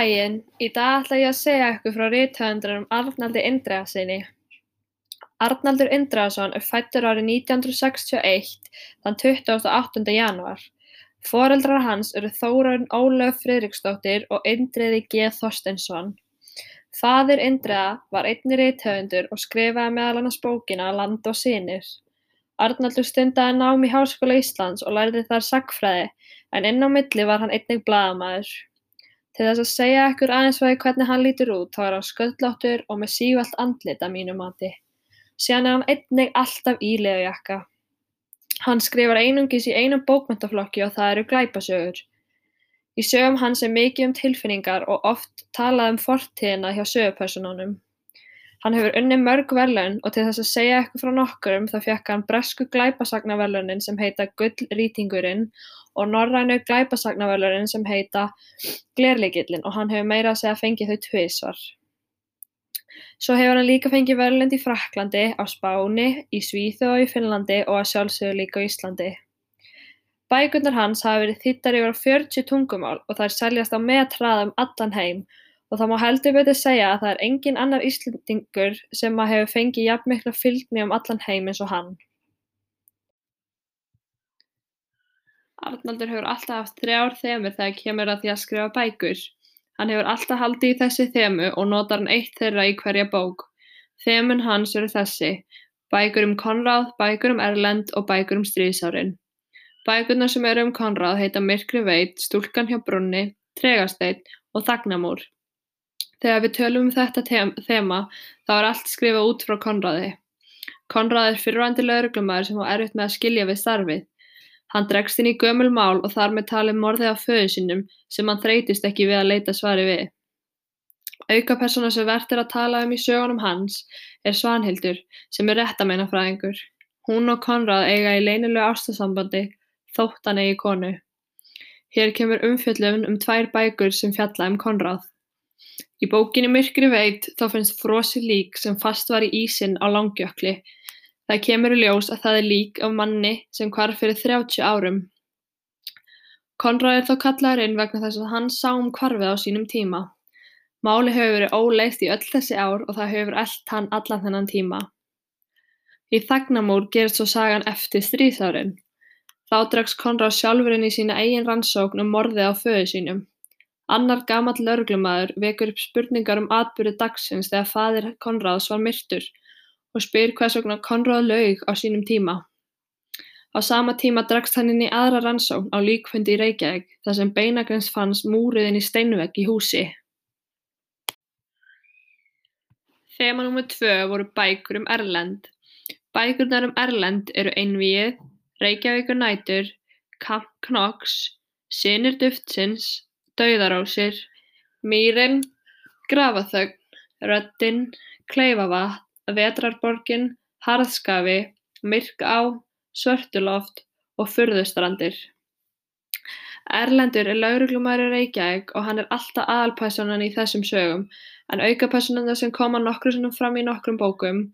Daginn. Í dag ætla ég að segja ykkur frá rithöfundinum Arnaldi Indriðasyni. Arnaldur Indriðason er fæddur árið 1961 þann 28. janúar. Foreldrar hans eru Þórunn Ólöf Friðriksdóttir og Indriði G. Þorsteinsson. Faðir Indriða var einnig rithöfundur og skrifaði meðal annars bókina Land og synir. Arnaldur stundaði nám í Háskóla Íslands og lærði þar sagnfræði en inn á milli var hann einnig blaðamaður. Til þess að segja ykkur aðeins frá því hvernig hann lítur út þá er hann sköllóttur og með sífellt andlit að mínu mati. Síðan er hann einnig alltaf í leðurjakka. Hann skrifar einungis í einum bókmenntaflokki og það eru glæpasögur. Í sögum hans er mikið um tilfinningar og oft talað um fortíðina hjá sögupersonunum. Hann hefur unnið mörg verðlaun og til þess að segja ykkur frá nokkurum þá fekk hann bresku glæpasagnaverðlaunin sem heita Gullrýtingurinn og norrænu glæpasagnaverðlaunin sem heita Glerlykillinn og hann hefur meira að segja fengið þau tvisvar. Svo hefur hann líka fengið verðlaun í Frakklandi, á Spáni, í Svíþjóð og í Finnlandi og að sjálfsögðu líka á Íslandi. Bækurnar hans hafa verið þýttar yfir á 40 tungumál og þær seljast á metraðum allan heim og það má heldur betur segja að það er engin annar Íslendingur sem að hefur fengið jafn mikla fylgni um allan heim eins og hann. Arnaldur hefur alltaf haft þrjár þemur þegar kemur að því að skrifa bækur. Hann hefur alltaf haldið í þessi þemu og notar hann eitt þeirra í hverja bók. Þemun hans eru þessi, bækur um Konráð, bækur um Erlend og bækur um stríðsárin. Bækurnar sem eru um Konráð heita Myrkri veit, Stúlkan hjá brunni, Tregasteinn og Þagnamúr. Þegar við tölum um þetta þema þá er allt skrifað út frá Konráði. Konráð er fyrrvændi lögreglumæður sem á erfitt með að skilja við starfið. Hann dregst inn í gömul mál og þar með talið morðið á föður sínum sem hann þreytist ekki við að leita svari við. Aukapersóna sem vert er að tala um í sögunum hans er Svanhildur sem er réttameinafræðingur. Hún og Konráð eiga í leynilegu ástasambandi þótt hann eigi konu. Hér kemur umfjöllun um tvær bækur sem fjalla um Konráð. Í bókinni Myrkri veit þá finnst frosi lík sem fast var í ísinn á langjökli Það kemur í ljós að það er lík af manni sem hvarf fyrir þrjátíu árum. Konráð er þó kallaður inn vegna þess að hann sá um hvarfið á sínum tíma. Máli hefur verið óleyst í öll þessi ár og það hefur elt hann allan þennan tíma. Í Þagnamúr gerist svo sagan eftir stríðsárin. Þá dregst Konráð sjálfurinn í sína eigin rannsókn um morðið á föðu sínum. Annar gamall lögreglumæður vekur upp spurningar um atburði dagsins þegar faðir Konráðs var myrtur og spyr hvers vegna Konráð laug á sínum tíma. Á sama tíma dregst hann inn í aðra rannsókn á líkfundi í Reykjavík þar sem beinagrins fannst múruð inn í steinvegg í húsi. Þema nr. 2 voru bækur um Erlend. Bækurnar um Erlend eru Einvíið, Reykjavíkur nætur, Camp Knox, Sinir duftsins, Dauðarósir, Mýrin, Grafaþögn, Röddin, Kleifavatn, Vetrarborgin, Harðskafi, Myrká, Svörtuloft og Furðustrandir. Erlendur er lögreglumaður í Reykjavík og hann er alltaf aðalpersonan í þessum sögum en aukapersonarnir sem koma nokkru sinnum fram í nokkrum bókum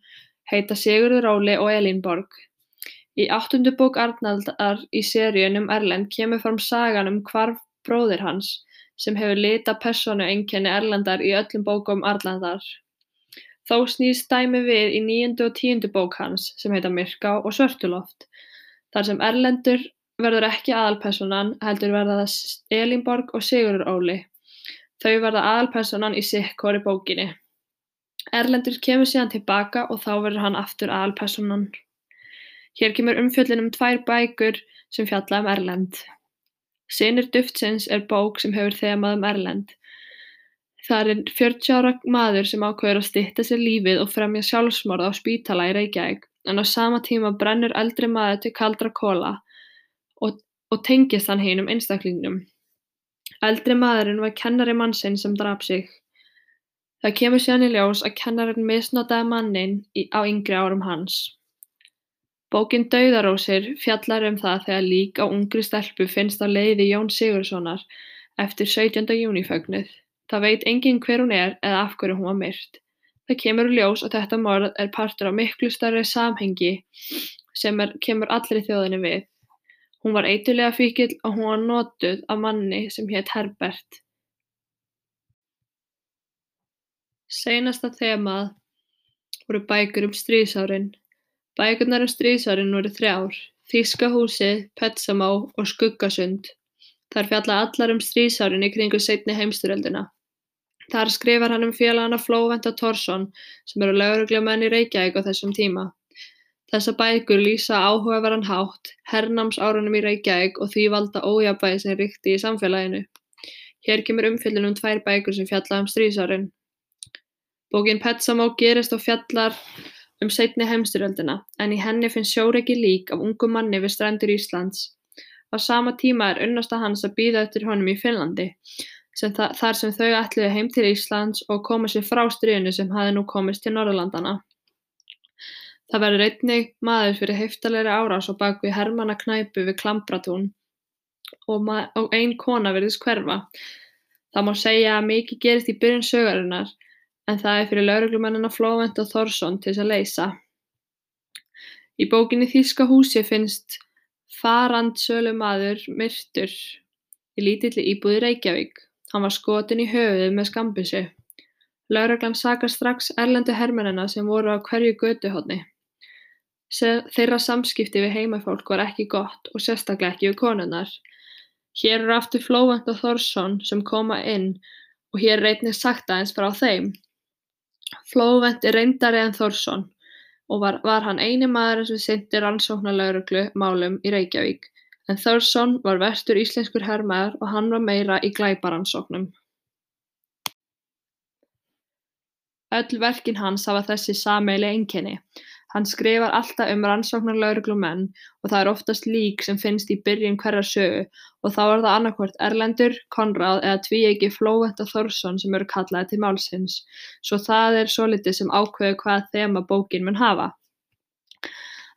heita Sigurður Óli og Elín Borg. Í áttundu bók Arnaldar í seríun um Erlend kemur fram sagan um hvarf bróðir hans sem hefur litað personu einkenni Erlendar í öllum bókum Arnaldar. Þó snýst dæmið við í níundu og tíundu bók hans, sem heita Myrká og Svörtuloft, þar sem Erlendur verður ekki aðalpersonan heldur verða það Elínborg og Sigurður Óli. Þau verða aðalpersonan í sikkori bókinni. Erlendur kemur síðan tilbaka og þá verður hann aftur aðalpersonan. Hér kemur umfjöllin um tvær bækur sem fjalla um Erlend. Sinir duftsins er bók sem hefur þemað um Erlend. Það er fjörutíu ára maður sem ákveður að stytta sér lífið og fremja sjálfsmorð á spítala í Reykjavík en á sama tíma brennur eldri maður til kaldra kola og, og tengist hann hinum einstaklingnum. Eldri maðurinn var kennari mannsinn sem draf sig. Það kemur síðan í ljós að kennarinn misnotaði mannin í, á yngri árum hans. Bókin Dauðarósir fjallar um það þegar lík á ungri stelpu finnst á leiði Jón Sigurssonar eftir 17. júnifögnuð. Það veit enginn hver hún er eða af hverju hún var myrt. Það kemur í ljós að þetta morð er partur af miklu stærri samhengi sem er, kemur allri þjóðinni við. Hún var eitulega fíkil og hún var notuð af manni sem hétt Herbert. Seinasta þemað voru bækur um stríðsárin. Bækurnar um stríðsárin voru þrjár, Þýska húsið, Petsamó og Skuggasund. Þær fjalla allar um stríðsárin í kringu seinni heimstyrjöldina. Þar skrifar hann um félagana Flóvent og Tórsson sem eru lögreglumenn í Reykjavík á þessum tíma. Þessa bækur lýsa áhugaverðan hátt, hernámsárunum í Reykjavík og því valda ójafnvægi sem ríkti í samfélaginu. Hér kemur umfyllun um tvær bækur sem fjalla um stríðsárin. Bókin Petsamó gerist og fjallar um seinni heimstyrjöldina, en í henni finnst sjóreiki lík af ungum manni við strendur Íslands. Á sama tíma er unnasta hans að bíða eftir honum í Finnlandi, sem þar sem þau ætluðu heim til Íslands og koma sér frá stríðinu sem hafi nú komist til Norðurlandana. Það verður einnig maður fyrir heftalegri árás og bak við hermannaknæpu við Klambratún og, og ein kona verðist hverfa. Það má segja að mikið gerist í byrjun sögarinnar en það er fyrir lögreglumennina Flóvent og Thorsson til að leysa. Í bókinni Þýska húsi finnst farandsölumaður myrtur í lítilli íbúð í Reykjavík. Hann var skotin í höfuðið með skambissu. Lögreglan sakar strax erlendu hermennina sem voru á hverju götuhotni. Þeirra samskipti við heimafólk var ekki gott og sérstaklega ekki við konunnar. Hér eru aftur Flóvent og Thorsson sem koma inn og hér einnig sagt aðeins frá þeim. Flóvent er reyndari en Thorsson og var, var hann eini maðurinn sem sinnti rannsóknarlögreglumálum í Reykjavík, en Thorsson var vestur íslenskur hermaður og hann var meira í glæparannsóknum. Öll verkin hans hafa þessi sameili einkenni. Hann skrifar alltaf um rannsóknarlögreglumenn og það er oftast lík sem finnst í byrjun hverrar sögu og þá er það annarkvort Erlendur, Konráð eða tvíegi Flóvent og Þórsson sem eru kallaði til málsins, svo það er svolítið sem ákveður hvað þema bókin mun hafa.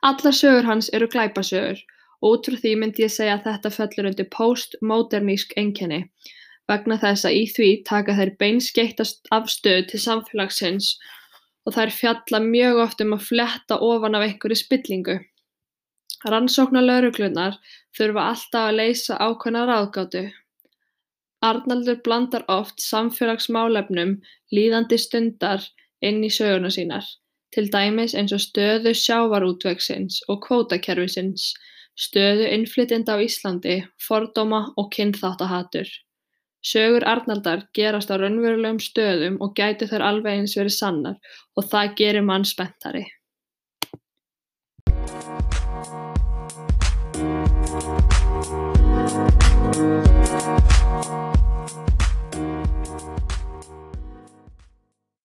Allar sögur hans eru glæpasögur og út frá því myndi ég segja að þetta fellur undir postmodernísk einkenni vegna þess að í því taka þeir beinskeittast afstöð til samfélagsins og þær fjalla mjög oft um að fletta ofan af einhverri spillingu. Rannsóknarlögreglurnar þurfa alltaf að leysa ákveðna ráðgátu. Arnaldur blandar oft samfélagsmálefnum líðandi stundar inn í söguna sínar, til dæmis eins og stöðu sjávarútvegsins og kvótakerfisins, stöðu innflytjenda á Íslandi, fordóma og kynþáttahatur. Sögur Arnaldar gerast á raunverulegum stöðum og gætu þær alveg eins verið sannar og það gerir mann spenntari.